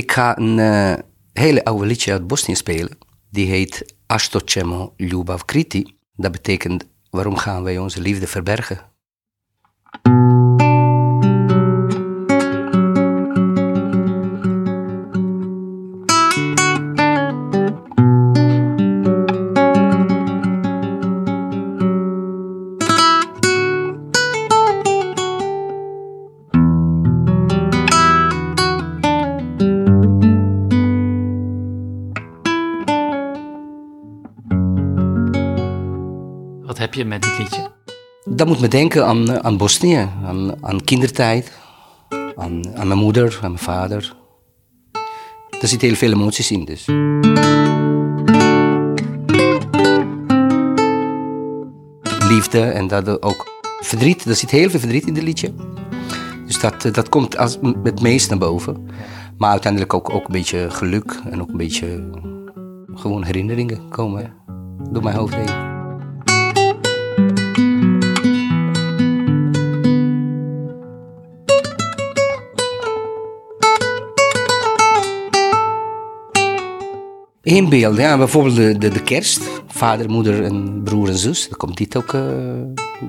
Ik ga een uh, hele oude liedje uit Bosnië spelen. Die heet Asto ćemo ljubav kriti. Dat betekent, waarom gaan wij onze liefde verbergen? Moet me denken aan, eh, aan Bosnië, aan, aan kindertijd, aan, aan mijn moeder, aan mijn vader. Er zitten heel veel emoties in, dus. Liefde en dat ook verdriet. Er zit heel veel verdriet in dit liedje. Dus dat, eh, dat komt als, het meest naar boven. Maar uiteindelijk ook, ook een beetje geluk en ook een beetje gewoon herinneringen komen door mijn hoofd heen. Inbeelden, ja, bijvoorbeeld de, de, de, kerst. Vader, moeder en broer en zus. Dan komt dit ook uh,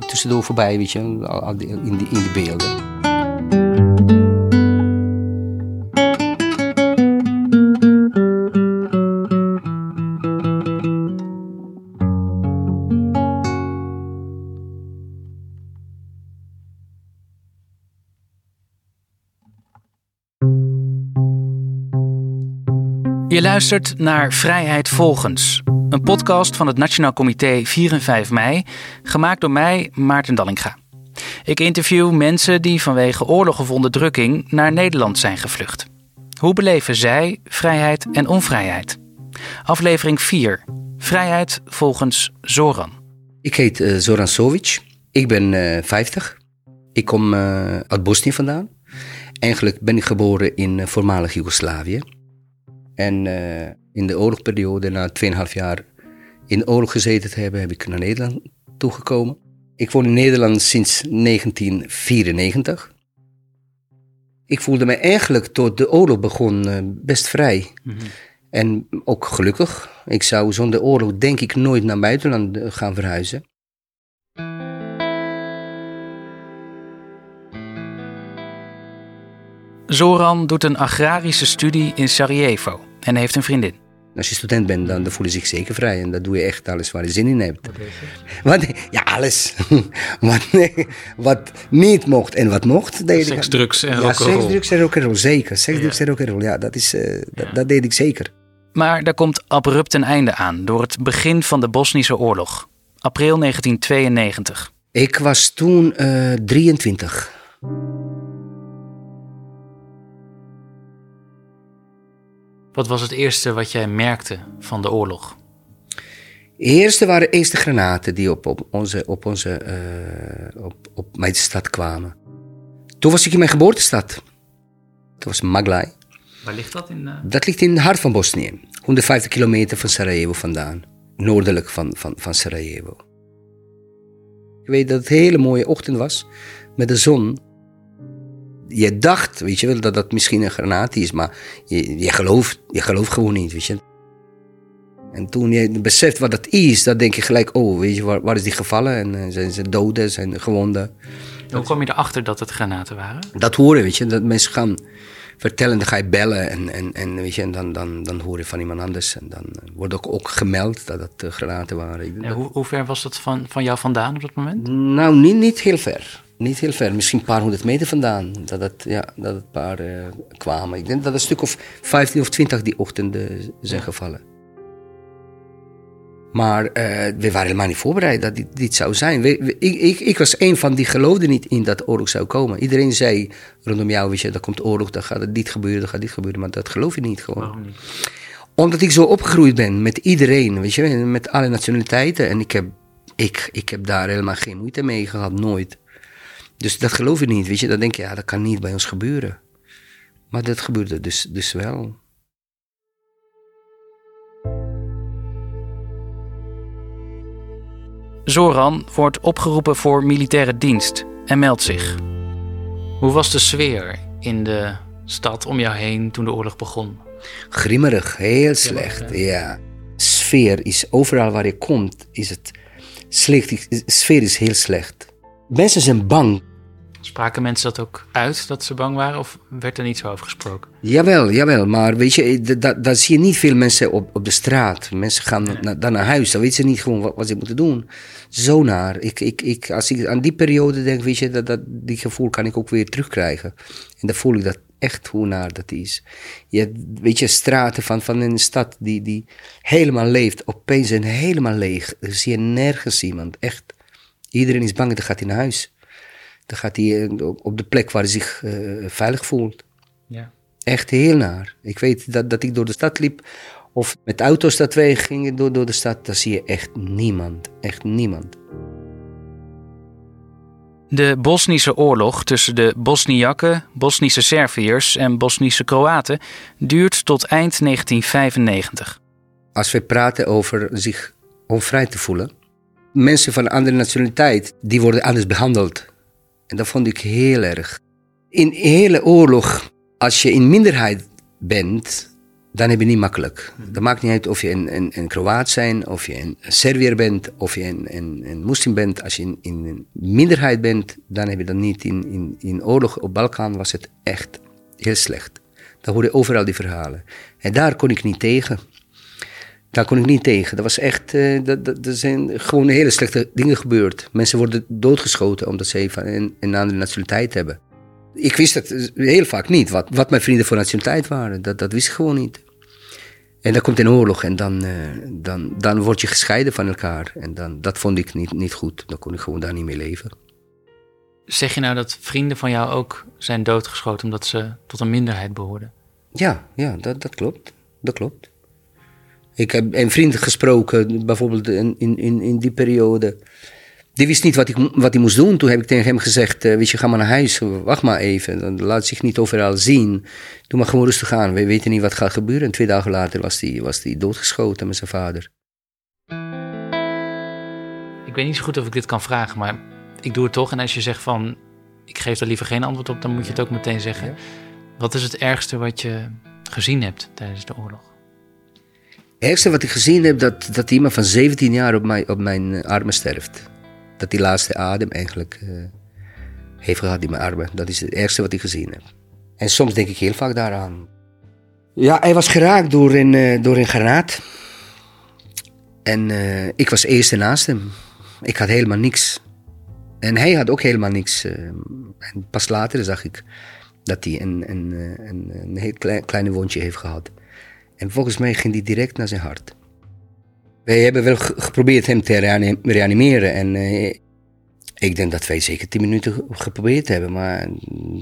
tussendoor voorbij, weet je, in die, in die beelden. Je luistert naar Vrijheid Volgens, een podcast van het Nationaal Comité 4 en 5 mei, gemaakt door mij, Maarten Dallinga. Ik interview mensen die vanwege oorlog of onderdrukking naar Nederland zijn gevlucht. Hoe beleven zij vrijheid en onvrijheid? Aflevering 4. Vrijheid volgens Zoran. Ik heet uh, Zoran Sovic. Ik ben uh, eh, 50. Ik kom uh, uit Bosnië vandaan. Eigenlijk ben ik geboren in voormalig Joegoslavië. En uh, in de oorlogsperiode, na 2,5 jaar in oorlog gezeten te hebben, heb ik naar Nederland toegekomen. Ik woon in Nederland sinds 1994. Ik voelde me eigenlijk tot de oorlog begon uh, best vrij. Mm -hmm. En ook gelukkig. Ik zou zonder oorlog denk ik nooit naar buitenland eh, gaan verhuizen. Zoran doet een agrarische studie in Sarajevo en heeft een vriendin. Als je student bent, dan, voel je zich zeker vrij. En dat doe je echt alles waar je zin in hebt. Wat, ja, alles. wat, wat niet mocht en wat mocht. Deed seks, ik, drugs en rock'n'roll. Ja, seks, drugs en rock'n'roll, zeker. Seks, drugs en rock'n'roll, ja, dat, is, uh, dat, dat, deed ik zeker. Maar daar komt abrupt een einde aan door het begin van de Bosnische oorlog. April 1992. Ik was toen uh, 23. Wat was het eerste wat jij merkte van de oorlog? Het eerste waren de eerste granaten die op, op, onze, op, onze, uh, op, op mijn stad kwamen. Toen was ik in mijn geboortestad. Dat was Maglai. Waar ligt dat in? Uh... Dat ligt in het hart van Bosnië. 150 kilometer van Sarajevo vandaan. Noordelijk van, van, van Sarajevo. Ik weet dat het een hele mooie ochtend was. Met de zon je dacht, weet je wel, dat dat misschien een granaat is, maar je, je, gelooft, je gelooft gewoon niet, weet je. En toen je beseft wat dat is, dan denk je gelijk, oh, weet je, waar, waar is die gevallen? En uh, zijn ze doden, zijn gewonden. Hoe kwam je erachter dat het granaten waren? Dat horen, weet je, dat mensen gaan vertellen, dan ga je bellen en, en, en, weet je, en dan, dan, dan hoor je van iemand anders. En dan wordt ook, ook gemeld dat het uh, granaten waren. hoe, hoe ver was dat van, van jou vandaan op dat moment? Nou, niet, niet heel ver niet heel ver, misschien een paar honderd meter vandaan, dat het, ja, dat het paar uh, kwamen. Ik denk dat een stuk of 15 of 20 die ochtenden zijn gevallen. Maar uh, we waren helemaal niet voorbereid dat dit, dit zou zijn. We, ik, ik, ik, was een van die geloofde niet in dat oorlog zou komen. Iedereen zei rondom jou, weet je, er komt oorlog, dan gaat dit gebeuren, dan gaat dit gebeuren. Maar dat geloof je niet gewoon. Waarom niet? Omdat ik zo opgegroeid ben met iedereen, weet je, met alle nationaliteiten. En ik heb, ik, ik heb daar helemaal geen moeite mee gehad, nooit. Dus dat geloof je niet, weet je. Dan denk je, ja, dat kan niet bij ons gebeuren. Maar dat gebeurde dus, dus wel. Zoran wordt opgeroepen voor militaire dienst en meldt zich. Hoe was de sfeer in de stad om jou heen toen de oorlog begon? Grimmerig, heel slecht, ja. Sfeer is overal waar je komt, is het slecht. De sfeer is heel slecht. Mensen zijn bang. Spraken mensen dat ook uit, dat ze bang waren? Of werd er niet zo over gesproken? Jawel, jawel. Maar weet je, daar zie je niet veel mensen op, op de straat. Mensen gaan dan naar huis. Dan weten ze niet gewoon wat, wat, ze moeten doen. Zo naar. Ik, ik, ik, als ik aan die periode denk, weet je, dat, dat, die gevoel kan ik ook weer terugkrijgen. En dan voel ik dat echt hoe naar dat is. Je weet je, straten van, van een stad die, die helemaal leeft, opeens zijn helemaal leeg. Dan zie je nergens iemand, echt. Iedereen is bang, dan gaat hij naar huis. Dan gaat hij eh, op de plek waar hij zich uh, veilig voelt. Ja. Echt heel naar. Ik weet dat, dat ik door de stad liep, of met auto's dat wij gingen door, door de stad, dan zie je echt niemand. Echt niemand. De Bosnische oorlog tussen de Bosniakken, Bosnische Serviërs en Bosnische Kroaten duurt tot eind 1995. Als we praten over zich onvrij te voelen, mensen van andere nationaliteit, die worden anders behandeld. En dat vond ik heel erg. In de hele oorlog, als je in minderheid bent, dan heb je niet makkelijk. Dat maakt niet uit of je een, een, een Kroaat bent, of je een Serviër bent, of je een, een, een moslim bent. Als je in, in, een minderheid bent, dan heb je dat niet. In, in, in oorlog op Balkan was het echt heel slecht. Daar hoorde overal die verhalen. En daar kon ik niet tegen. Daar kon ik niet tegen. Dat was echt, uh, dat, dat, er zijn gewoon hele slechte dingen gebeurd. Mensen worden doodgeschoten omdat ze van een, een andere nationaliteit hebben. Ik wist het heel vaak niet, wat, wat mijn vrienden voor nationaliteit waren. Dat, dat wist ik gewoon niet. En dan komt een oorlog en dan, uh, dan, dan word je gescheiden van elkaar. En dan, dat vond ik niet, niet goed. Dan kon ik gewoon daar niet mee leven. Zeg je nou dat vrienden van jou ook zijn doodgeschoten omdat ze tot een minderheid behoorden? Ja, ja dat, dat klopt. Dat klopt. Ik heb een vriend gesproken, bijvoorbeeld in, in, in die periode. Die wist niet wat, ik, wat hij moest doen. Toen heb ik tegen hem gezegd, uh, weet je, ga maar naar huis. Wacht maar even. Dan laat zich niet overal zien. Doe maar gewoon rustig aan. We weten niet wat gaat gebeuren. En twee dagen later was hij was die doodgeschoten met zijn vader. Ik weet niet zo goed of ik dit kan vragen, maar ik doe het toch. En als je zegt van, ik geef daar liever geen antwoord op, dan moet je het ook meteen zeggen. Wat is het ergste wat je gezien hebt tijdens de oorlog? Ergste wat ik gezien heb, dat, dat iemand van 17 jaar op, mij, op mijn eh, armen sterft dat die laatste adem eigenlijk uh, heeft gehad in mijn armen. Dat is het ergste wat ik gezien heb. En soms denk ik heel vaak daaraan. Ja, hij was geraakt door een, uh, door een granaat. En ik was eerste naast hem. Ik had helemaal niks. En hij had ook helemaal niks. en pas later zag ik dat hij een, een, een, een heel klein, kleine wondje heeft gehad. En volgens mij ging die direct naar zijn hart. Wij hebben wel geprobeerd hem te reanimeren. En uh, ik denk dat wij zeker tien minuten geprobeerd hebben. Maar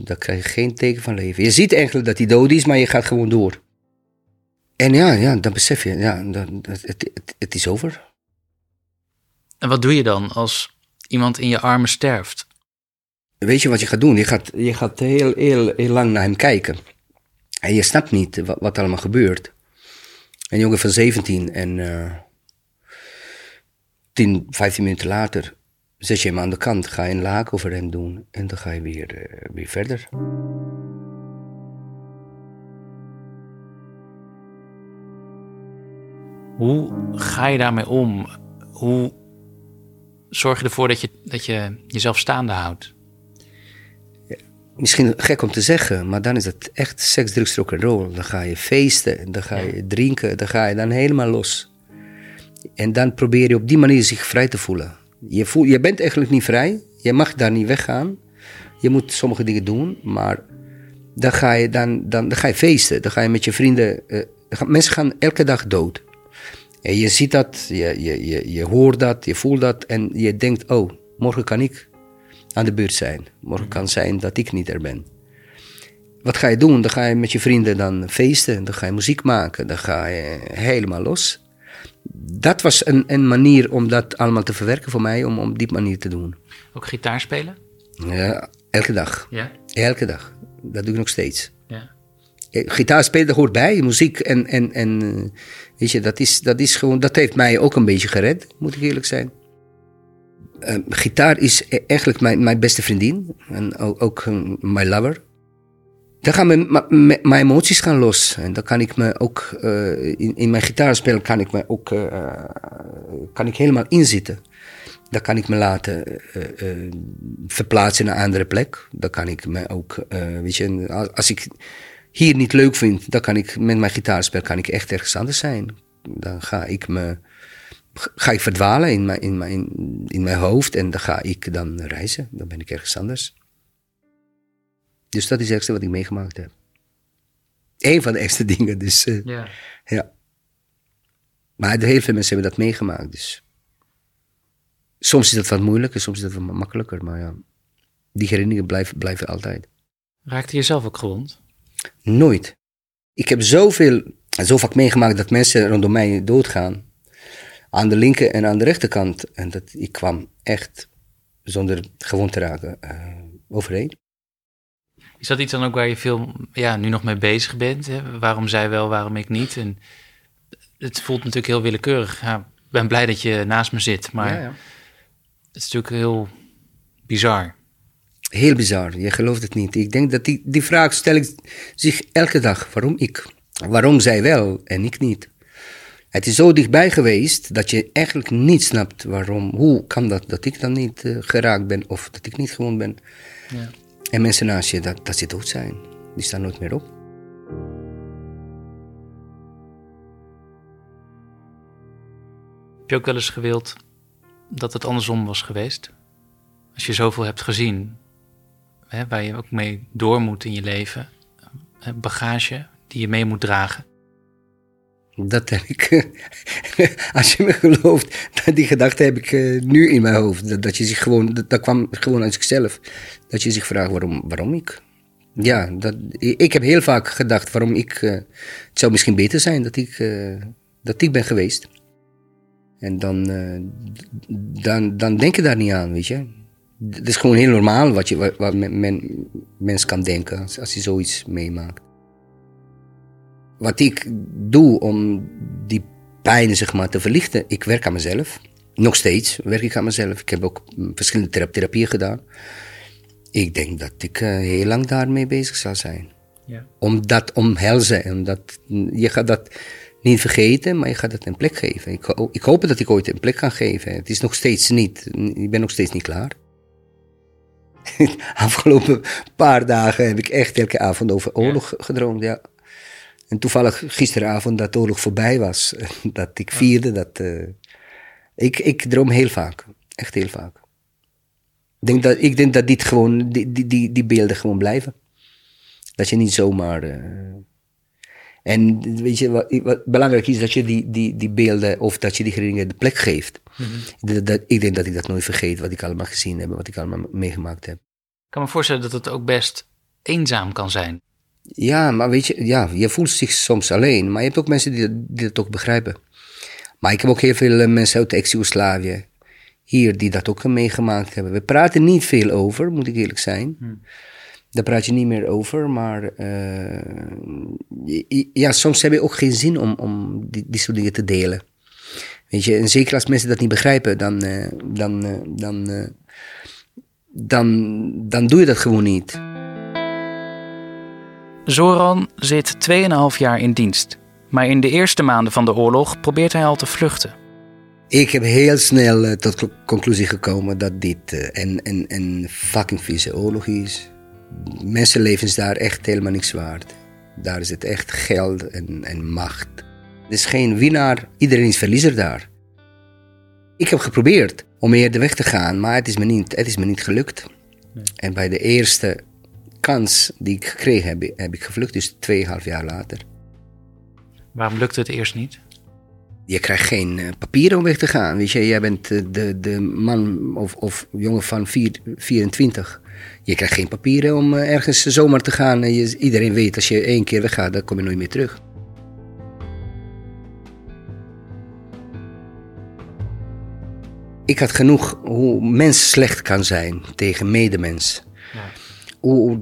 daar krijg je geen teken van leven. Je ziet eigenlijk dat hij dood is, maar je gaat gewoon door. En ja, ja dan besef je, ja, het, het is over. En wat doe je dan als iemand in je armen sterft? Weet je wat je gaat doen? Je gaat, je gaat heel, heel, heel lang naar hem kijken. En je snapt niet wat, wat allemaal gebeurt. Een jongen van 17 en uh, 10, 15 minuten later zet je hem aan de kant, ga je een laak over hem doen en dan ga je weer, uh, weer verder. Hoe ga je daarmee om? Hoe zorg je ervoor dat je, dat je jezelf staande houdt? Misschien gek om te zeggen, maar dan is het echt seks, drugs, rock en roll. Dan ga je feesten, dan ga je drinken, dan ga je dan helemaal los. En dan probeer je op die manier zich vrij te voelen. Je, voel, je bent eigenlijk niet vrij. Je mag daar niet weggaan. Je moet sommige dingen doen, maar dan ga je, dan, dan, dan ga je feesten. Dan ga je met je vrienden. Uh, mensen gaan elke dag dood. En je ziet dat, je, je, je, je hoort dat, je voelt dat. En je denkt: oh, morgen kan ik aan de beurt zijn. Morgen kan zijn dat ik niet er ben. Wat ga je doen? Dan ga je met je vrienden dan feesten. Dan ga je muziek maken. Dan ga je helemaal los dat was een, een manier om dat allemaal te verwerken voor mij, om op die manier te doen. Ook gitaar spelen? Ja, elke dag. Ja? Elke dag. Dat doe ik nog steeds. Ja. Eh, gitaar spelen, dat hoort bij, muziek en, en, en eh, weet je, dat is, dat is gewoon, dat heeft mij ook een beetje gered, moet ik eerlijk zijn. Uh, gitaar is e-, eigenlijk mijn, mijn beste vriendin en ook, ook mijn lover. dan gaan mijn, mijn emoties gaan los. En dan kan ik me ook, uh, in, mijn gitaarspel kan ik me ook, uh, kan ik helemaal inzitten. Dan kan ik me laten verplaatsen naar een andere plek. Dan kan ik me ook, weet je, als, als, ik hier niet leuk vind, dan kan ik met mijn gitaarspel kan ik echt ergens anders zijn. Dan ga ik me, ga ik verdwalen in mijn, in mijn, in mijn hoofd en dan ga ik dan reizen. Dan ben ik ergens anders. Dus dat is het ergste wat ik meegemaakt heb. Eén van de ergste dingen, dus uh, ja. ja. Maar heel veel mensen hebben dat meegemaakt, dus... Soms is dat wat moeilijker, soms is dat wat makkelijker, maar ja. Die herinneringen blijven, blijven altijd. Raakte je zelf ook gewond? Nooit. Ik heb zoveel, zo vaak meegemaakt dat mensen rondom mij doodgaan. Aan de linker en aan de rechterkant. En dat ik kwam echt zonder gewond te raken uh, overheen. Is dat iets dan ook waar je veel ja, nu nog mee bezig bent? Hè? Waarom zij wel, waarom ik niet? En het voelt natuurlijk heel willekeurig. Ja, ik ben blij dat je naast me zit, maar ja, ja. het is natuurlijk heel bizar. Heel bizar, je gelooft het niet. Ik denk dat die, die vraag stel ik zich elke dag. Waarom ik? Waarom zij wel en ik niet? Het is zo dichtbij geweest dat je eigenlijk niet snapt waarom. Hoe kan dat dat ik dan niet uh, geraakt ben of dat ik niet gewond ben? Ja. En mensen naast je, dat, dat ze dood zijn. Die staan nooit meer op. Heb je ook wel eens gewild dat het andersom was geweest? Als je zoveel hebt gezien, hè, waar je ook mee door moet in je leven, bagage die je mee moet dragen. Dat heb ik, als je me gelooft, die gedachte heb ik uh, nu in mijn hoofd. Dat, je zich gewoon, dat, kwam gewoon uit zichzelf. Dat je zich vraagt waarom, waarom ik. Ja, dat, ik heb heel vaak gedacht waarom ik. Uh, het zou misschien beter zijn dat ik, dat ik ben geweest. En dan, dan, dan denk je daar niet aan, weet je. Het is gewoon heel normaal wat, je, wat, men, men, mens kan denken als, je zoiets meemaakt wat ik doe om die pijn zeg maar, te verlichten, ik werk aan mezelf. Nog steeds werk ik aan mezelf. Ik heb ook verschillende therapieën gedaan. Ik denk dat ik uh, heel lang daarmee bezig zal zijn. Ja. Om dat omhelzen. Omdat, je gaat dat niet vergeten, maar je gaat het een plek geven. Ik, ik hoop dat ik ooit een plek kan geven. Het is nog steeds niet. Ik ben nog steeds niet klaar. Afgelopen paar dagen heb ik echt elke avond over oorlog gedroomd. Ja. En toevallig gisteravond dat de oorlog voorbij was, dat ik vierde, dat... Uh, ik, ik droom heel vaak, echt heel vaak. Ik denk dat, ik denk dat dit gewoon, die, die, die, die beelden gewoon blijven. Dat je niet zomaar... Uh, en weet je, wat, wat, belangrijk is dat je die, die, die beelden of dat je die herinneringen de plek geeft. Mm -hmm. dat, ik denk dat ik dat nooit vergeet, wat ik allemaal gezien heb, wat ik allemaal meegemaakt heb. Ik kan me voorstellen dat het ook best eenzaam kan zijn. Ja, maar weet je, ja, je voelt zich soms alleen. Maar je hebt ook mensen die, die dat ook begrijpen. Maar ik heb ook heel veel eh, mensen uit ex-Jugoslavië hier die dat ook meegemaakt hebben. We praten niet veel over, moet ik eerlijk zijn. Hmm. Daar praat je niet meer over, maar uh, ja, soms heb je ook geen zin om, om die, die soort dingen te delen. Weet je, en zeker als mensen dat niet begrijpen, dan, uh, dan, uh, dan, dan, dan doe je dat gewoon niet. Zoran zit 2,5 jaar in dienst. Maar in de eerste maanden van de oorlog probeert hij al te vluchten. Ik heb heel snel uh, tot de conclusie gekomen dat dit uh, een, een, een fucking vieze oorlog is. Mensenlevens daar echt helemaal niks waard. Daar is het echt geld en, en macht. Er is geen winnaar, iedereen is verliezer daar. Ik heb geprobeerd om eerder weg te gaan, maar het is me niet, het is me niet gelukt. Nee. En bij de eerste kans die ik gekregen heb, heb ik gevlucht, dus tweeënhalf jaar later. Waarom lukte het eerst niet? Je krijgt geen uh, papieren om weg te gaan. Weet je, jij bent uh, de, de man of, of jongen van vier, 24. Je krijgt geen papieren om uh, ergens zomaar te gaan. En je, iedereen weet, als je één keer weggaat, dan kom je nooit meer terug. Ik had genoeg hoe mens slecht kan zijn tegen medemens. Ja hoe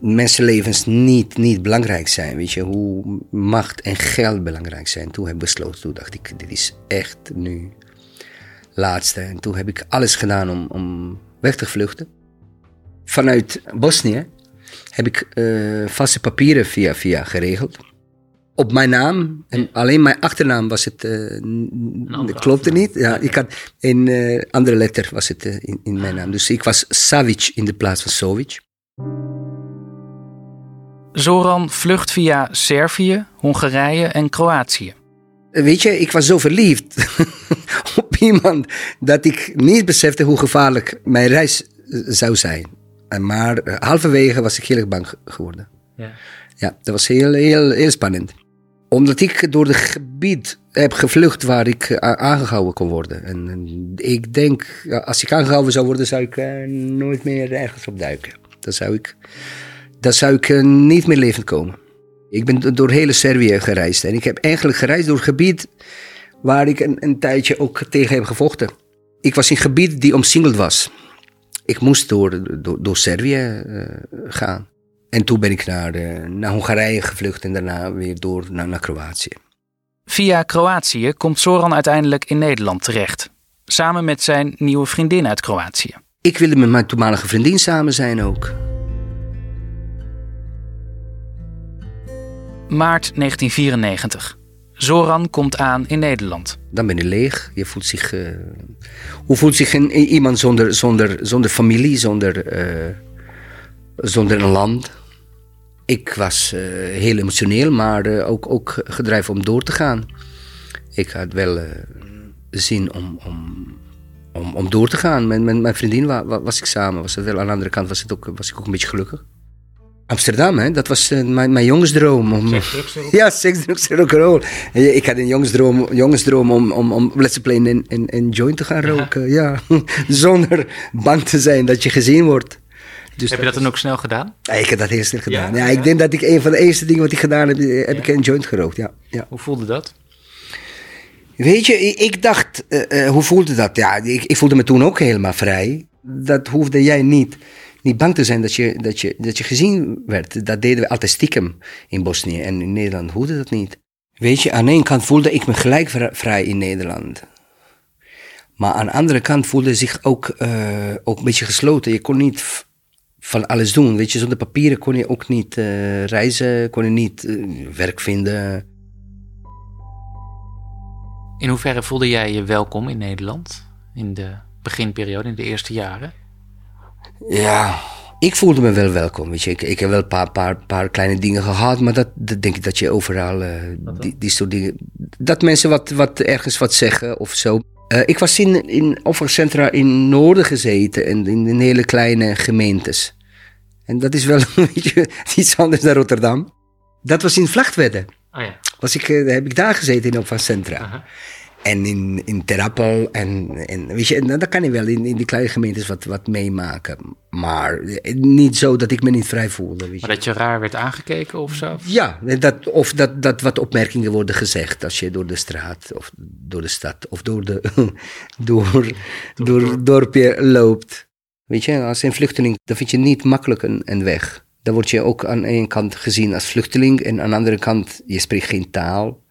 mensenlevens niet, niet belangrijk zijn. Weet je, hoe macht en geld belangrijk zijn. Toen heb ik besloten, toen dacht ik, dit is echt nu laatste. En toen heb ik alles gedaan om, om weg te vluchten. Vanuit Bosnië heb ik uh, vaste papieren via via geregeld. Op mijn naam. En alleen mijn achternaam was het. Uh, klopte niet. Ja, ik had een uh, andere letter was het in, in mijn naam. Dus ik was Savic in de plaats van Sovic. Zoran vlucht via Servië, Hongarije en Kroatië. Weet je, ik was zo verliefd op iemand dat ik niet besefte hoe gevaarlijk mijn reis zou zijn. Maar halverwege was ik heel erg bang geworden. Ja, ja dat was heel, heel, heel spannend. Omdat ik door het gebied heb gevlucht waar ik eh, aangehouden kon worden. En, ik denk, als ik aangehouden zou worden, zou ik uh, nooit meer ergens opduiken. Dan zou ik, dan zou ik uh, niet meer levend komen. Ik ben door hele Servië gereisd. En ik heb eigenlijk gereisd door gebied waar ik een, een tijdje ook tegen heb gevochten. Ik was in een gebied die omsingeld was. Ik moest door, door, door Servië gaan. En toen ben ik naar, uh, naar Hongarije gevlucht en daarna weer door naar, naar Kroatië. Via Kroatië komt Soran uiteindelijk in Nederland terecht. Samen met zijn nieuwe vriendin uit Kroatië. Ik wilde met mijn toenmalige vriendin samen zijn ook. Maart 1994. Zoran komt aan in Nederland. Dan ben je leeg. Je voelt zich. Uh, hoe voelt zich een, iemand zonder, zonder, zonder familie, zonder, uh, zonder een land? Ik was uh, heel emotioneel, maar ook, ook gedreven om door te gaan. Ik had wel zin om, om, om, om door te gaan. Met, met mijn vriendin was, was ik samen. Was het wel, aan de andere kant was, het ook, was ik ook een beetje gelukkig. Amsterdam, hè? dat was mijn, mijn jongensdroom. Om, ja, seks, drugs en rock'n'roll. Ik had een jongensdroom, jongensdroom om, om, om Let's Play in, in, in joint te gaan roken. Ja. Zonder bang te zijn dat je gezien wordt. Dus heb je dat dan ook snel gedaan? Ja, ik heb dat heel snel gedaan. Ja, ik denk dat ik een van de eerste dingen wat ik gedaan heb, heb ik een joint gerookt. Ja, ja. Hoe voelde dat? Weet je, ik dacht, uh, uh, hoe voelde dat? Ja, ik, ik voelde me toen ook helemaal vrij. Dat hoefde jij niet niet bang te zijn dat je, dat, je, dat je gezien werd. Dat deden we altijd stiekem in Bosnië. En in Nederland hoefde dat niet. Weet je, aan de ene kant voelde ik me gelijk vrij in Nederland. Maar aan de andere kant voelde zich ook, uh, ook een beetje gesloten. Je kon niet van alles doen. Weet je, zonder papieren kon je ook niet uh, reizen, kon je niet uh, werk vinden. In hoeverre voelde jij je welkom in Nederland? In de beginperiode, in de eerste jaren? Ja, ik voelde me wel welkom. Weet je. Ik, ik heb wel een paar, paar, paar kleine dingen gehad, maar dat, dat denk ik dat je overal uh, die, die soort dingen. Dat mensen wat, wat ergens wat zeggen of zo. Uh, ik was in, in centra in Noorden gezeten en in, in hele kleine gemeentes. En dat is wel een beetje iets anders dan Rotterdam. Dat was in Vlachtwedde. Oh ja. was ik, uh, heb ik daar gezeten in opvangcentra. Uh -huh. En in, in Terappel. En, en, weet je, dan kan je wel in, in die kleine gemeentes wat, wat meemaken. Maar niet zo dat ik me niet vrij voelde. Weet je. Maar dat je raar werd aangekeken of zo? Ja, dat, of dat, dat wat opmerkingen worden gezegd als je door de straat of door de stad of door, de, door, door, door dorpje loopt. Weet je, als een vluchteling, dan vind je niet makkelijk een, een weg. Dan word je ook aan één kant gezien als vluchteling en aan de andere kant, je spreekt geen taal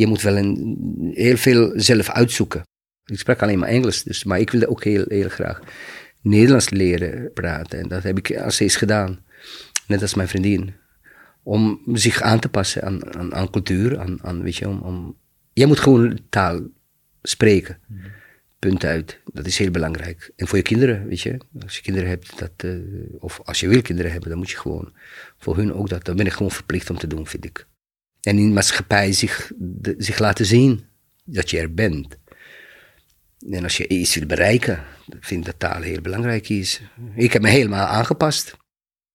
je moet wel een, heel veel zelf uitzoeken. Ik sprak alleen maar Engels, dus, maar ik wilde ook heel, heel graag Nederlands leren praten. En dat heb ik als steeds gedaan. Net als mijn vriendin. Om zich aan te passen aan, aan, cultuur, aan, aan, weet je, om, om, je moet gewoon taal spreken. Punt uit. Dat is heel belangrijk. En voor je kinderen, weet je. Als je kinderen hebt, dat, uh, of als je wil kinderen hebben, dan moet je gewoon voor hun ook dat. Dan ben ik gewoon verplicht om te doen, vind ik. En in de maatschappij zich, de, zich laten zien dat je er bent. En als je iets wil bereiken, vind ik dat taal heel belangrijk is. Ik heb me helemaal aangepast.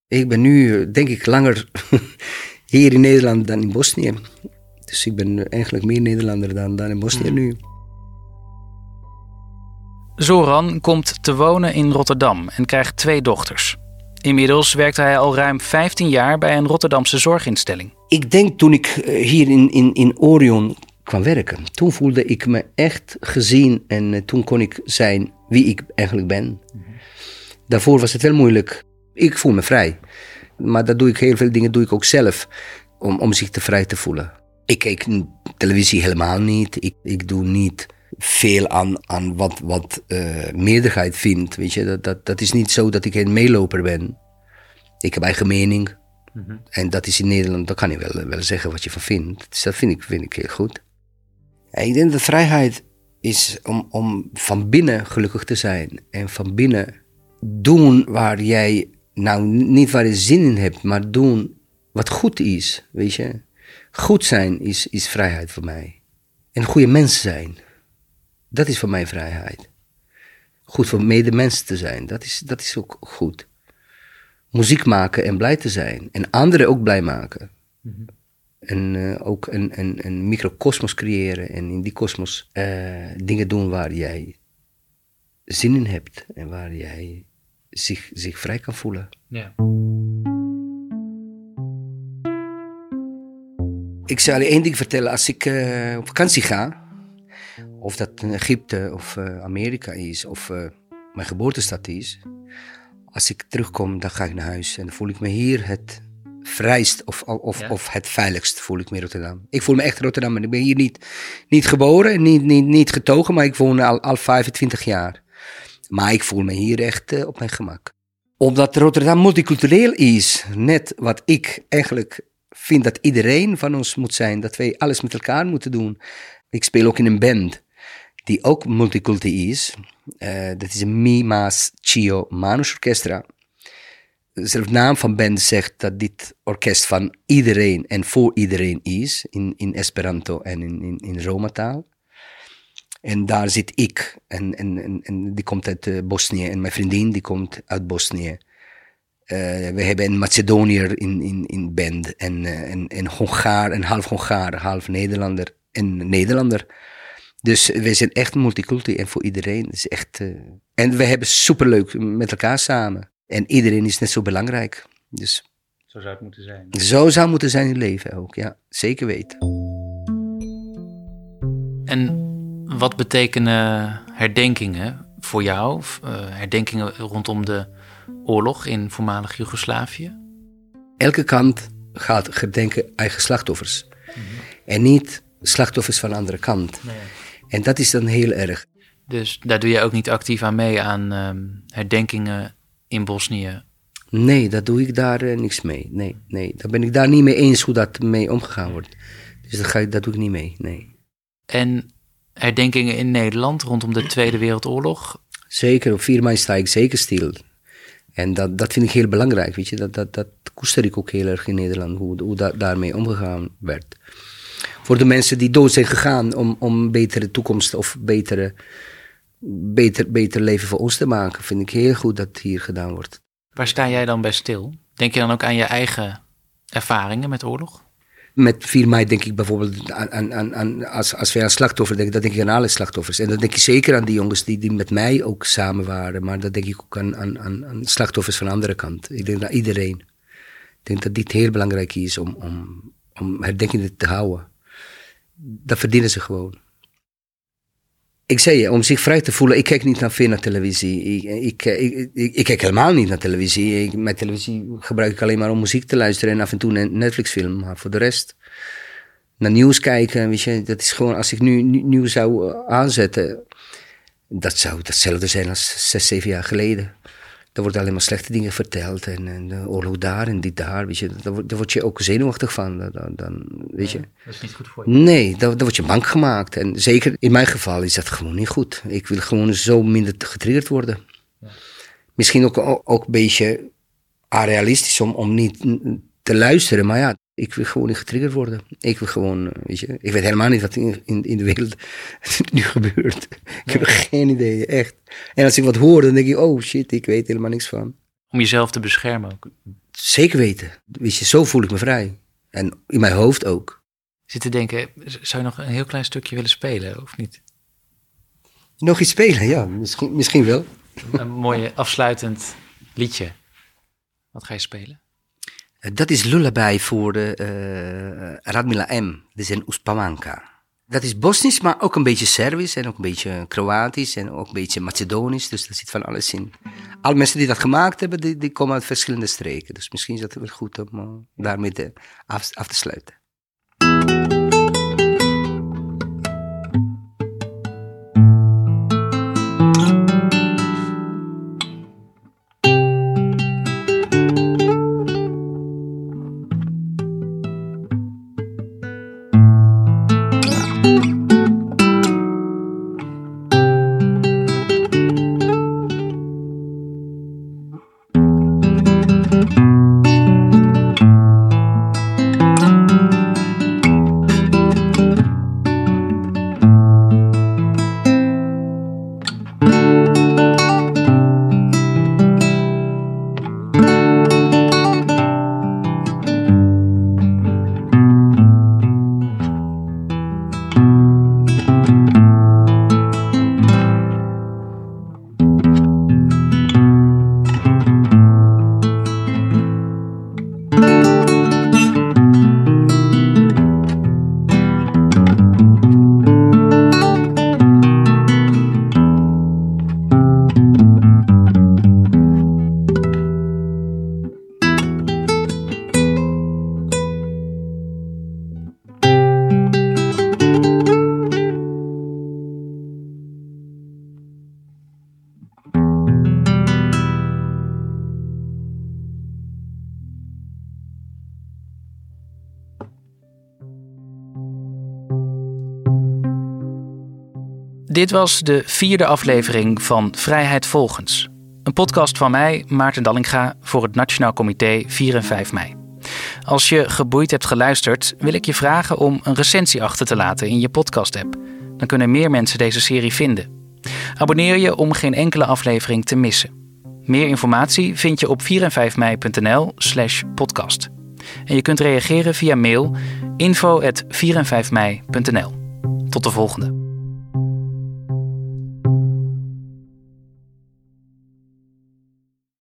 Ik ben nu, denk ik, langer hier in Nederland dan in Bosnië. Dus ik ben eigenlijk meer Nederlander dan, dan in Bosnië nu. Zoran komt te wonen in Rotterdam en krijgt twee dochters. Inmiddels werkt hij al ruim 15 jaar bij een Rotterdamse zorginstelling. Ik denk toen ik eh, hier in, in, in Orion kwam werken, toen voelde ik me echt gezien en eh, toen kon ik zijn wie ik eigenlijk ben. Daarvoor was het wel moeilijk. Ik voel me vrij. Maar dat doe ik heel veel dingen doe ik ook zelf om, om zich te vrij te voelen. Ik kijk televisie helemaal niet. Ik, ik doe niet veel aan, aan wat, wat uh, meerderheid vindt. Weet je? Dat, dat, dat is niet zo dat ik een meeloper ben. Ik heb eigen mening. Mhm. En dat is in Nederland, daar kan je wel, wel zeggen wat je van vindt. Dus dat vind ik, vind ik heel goed. Ik denk dat vrijheid is om, om van binnen gelukkig te zijn. En van binnen doen waar jij, nou niet waar je zin in hebt, maar doen wat goed is. Weet je? Goed zijn is, is vrijheid voor mij. En goede mens zijn, dat is voor mij vrijheid. Goed voor medemensen te zijn, dat is, dat is ook goed. Muziek maken en blij te zijn. En anderen ook blij maken. En eh, ook een, een, een microcosmos creëren. En in die kosmos eh, dingen doen waar jij zin in hebt. En waar jij zich, zich vrij kan voelen. Ja. Ik zal je één ding vertellen. Als ik eh, op vakantie ga, of dat in Egypte of eh, Amerika is, of eh, mijn geboortestad is. Als ik terugkom, dan ga ik naar huis. En dan voel ik me hier het vrijst of, of, Ja. of het veiligst voel ik me in Rotterdam. Ik voel me echt Rotterdam. Ik ben hier niet, niet geboren, niet, niet, niet getogen, maar ik woon al, al 25 jaar. Maar ik voel me hier echt eh, op mijn gemak. Omdat Rotterdam multicultureel is, net wat ik eigenlijk vind dat iedereen van ons moet zijn, dat wij alles met elkaar moeten doen. Ik speel ook in een band die ook multiculti is. Eh, dat is een Mi Mas Chio Manus Orchestra. Zelf naam van band zegt dat dit orkest van iedereen en voor iedereen is, in, in Esperanto en in, in, in Roma-taal. En daar zit ik, en, en, en, en die komt uit eh, Bosnië, en mijn vriendin die komt uit Bosnië. Eh, we hebben een Macedoniër in, in, in band, en eh, een, een Hongaar, een half Hongaar, half Nederlander en Nederlander. Dus we zijn echt multiculti en voor iedereen. Het is echt, eh, en we hebben superleuk met elkaar samen. En iedereen is net zo belangrijk. Dus Zo zou het moeten zijn. zo zou het moeten zijn in het leven ook, ja. Zeker weten. En wat betekenen herdenkingen voor jou? Eh, herdenkingen rondom de oorlog in voormalig Joegoslavië? Elke kant gaat gedenken eigen slachtoffers. En niet slachtoffers van de andere kant. En dat is dan heel erg. Dus daar doe je ook niet actief aan mee aan ehm, herdenkingen in Bosnië. Nee, dat doe ik daar eh, niks mee. Nee, nee, daar ben ik daar niet mee eens hoe dat mee omgegaan wordt. Dus dat, ga ik, dat doe ik niet mee, nee. En herdenkingen in Nederland rondom de Tweede Wereldoorlog. Zeker, op 4 mei sta ik zeker stil. En dat, dat vind ik heel belangrijk, weet je. Dat, dat, dat koester ik ook heel erg in Nederland, hoe, hoe da- daarmee omgegaan werd. Voor de mensen die dood zijn gegaan om, om een betere toekomst of betere, beter, beter leven voor ons te maken, vind ik heel goed dat hier gedaan wordt. Waar sta jij dan bij stil? Denk je dan ook aan je eigen ervaringen met oorlog? Met 4 mei denk ik bijvoorbeeld aan, aan, aan, aan als, als wij aan slachtoffers denken, dan denk ik aan alle slachtoffers. En dan denk ik zeker aan die jongens die, die met mij ook samen waren. Maar dan denk ik ook aan, aan, aan, aan slachtoffers van de andere kant. Ik denk aan iedereen. Ik denk dat dit heel belangrijk is om, om, om herdenkingen te houden. Dat verdienen ze gewoon. Ik zei je, om zich vrij te voelen, ik kijk niet naar veel naar televisie. Ik, ik, ik, ik, kijk helemaal niet naar televisie. Ik, mijn televisie gebruik ik alleen maar om muziek te luisteren en af en toe een Netflix-film. Maar voor de rest, naar nieuws kijken, weet je, dat is gewoon, als ik nu nu- nieuws zou eh, aanzetten, dat zou hetzelfde zijn als zes, zeven jaar geleden. Er worden alleen maar slechte dingen verteld en, en de oorlog daar en dit daar, weet je. Daar, word- daar word je ook zenuwachtig van, dan, dan- weet je. Dat is niet goed voor Nee, dan, dan word je bang gemaakt. En zeker in mijn geval is dat gewoon niet goed. Ik wil gewoon zo minder getriggerd worden. Misschien ook, ook, ook een beetje arealistisch om, om niet te luisteren. Maar ja, ik wil gewoon niet getriggerd worden. Ik wil gewoon, eh, weet je, ik weet helemaal niet wat in, in, in de wereld nu gebeurt. Ik heb geen idee, echt. En als ik wat hoor, dan denk ik, oh shit, ik weet helemaal niks van. Om jezelf te beschermen ook. Zeker weten. Weet je, zo voel ik me vrij. En in mijn hoofd ook. Zit te denken, zou je nog een heel klein stukje willen spelen of niet? Nog iets spelen, ja, misschien, misschien wel. Een mooi afsluitend liedje. Wat ga je spelen? Eh, Dat is lullaby voor eh, Radmila M. Dat is een Uspamanka. Dat is Bosnisch, maar ook een beetje Servisch en ook een beetje Kroatisch en ook een beetje Macedonisch. Dus daar zit van alles in. Alle mensen die dat gemaakt hebben, die, die komen uit verschillende streken. Dus misschien is dat wel goed om eh, daarmee af, af te sluiten. Dit was de vierde aflevering van Vrijheid Volgens. Een podcast van mij, Maarten Dallinga, voor het Nationaal Comité 4 en 5 mei. Als je geboeid hebt geluisterd, wil ik je vragen om een recensie achter te laten in je podcast-app. Dan kunnen meer mensen deze serie vinden. Abonneer je om geen enkele aflevering te missen. Meer informatie vind je op 4en5mei.nl slash podcast. En je kunt reageren via mail info 4 en 5 mei.nl. Tot de volgende.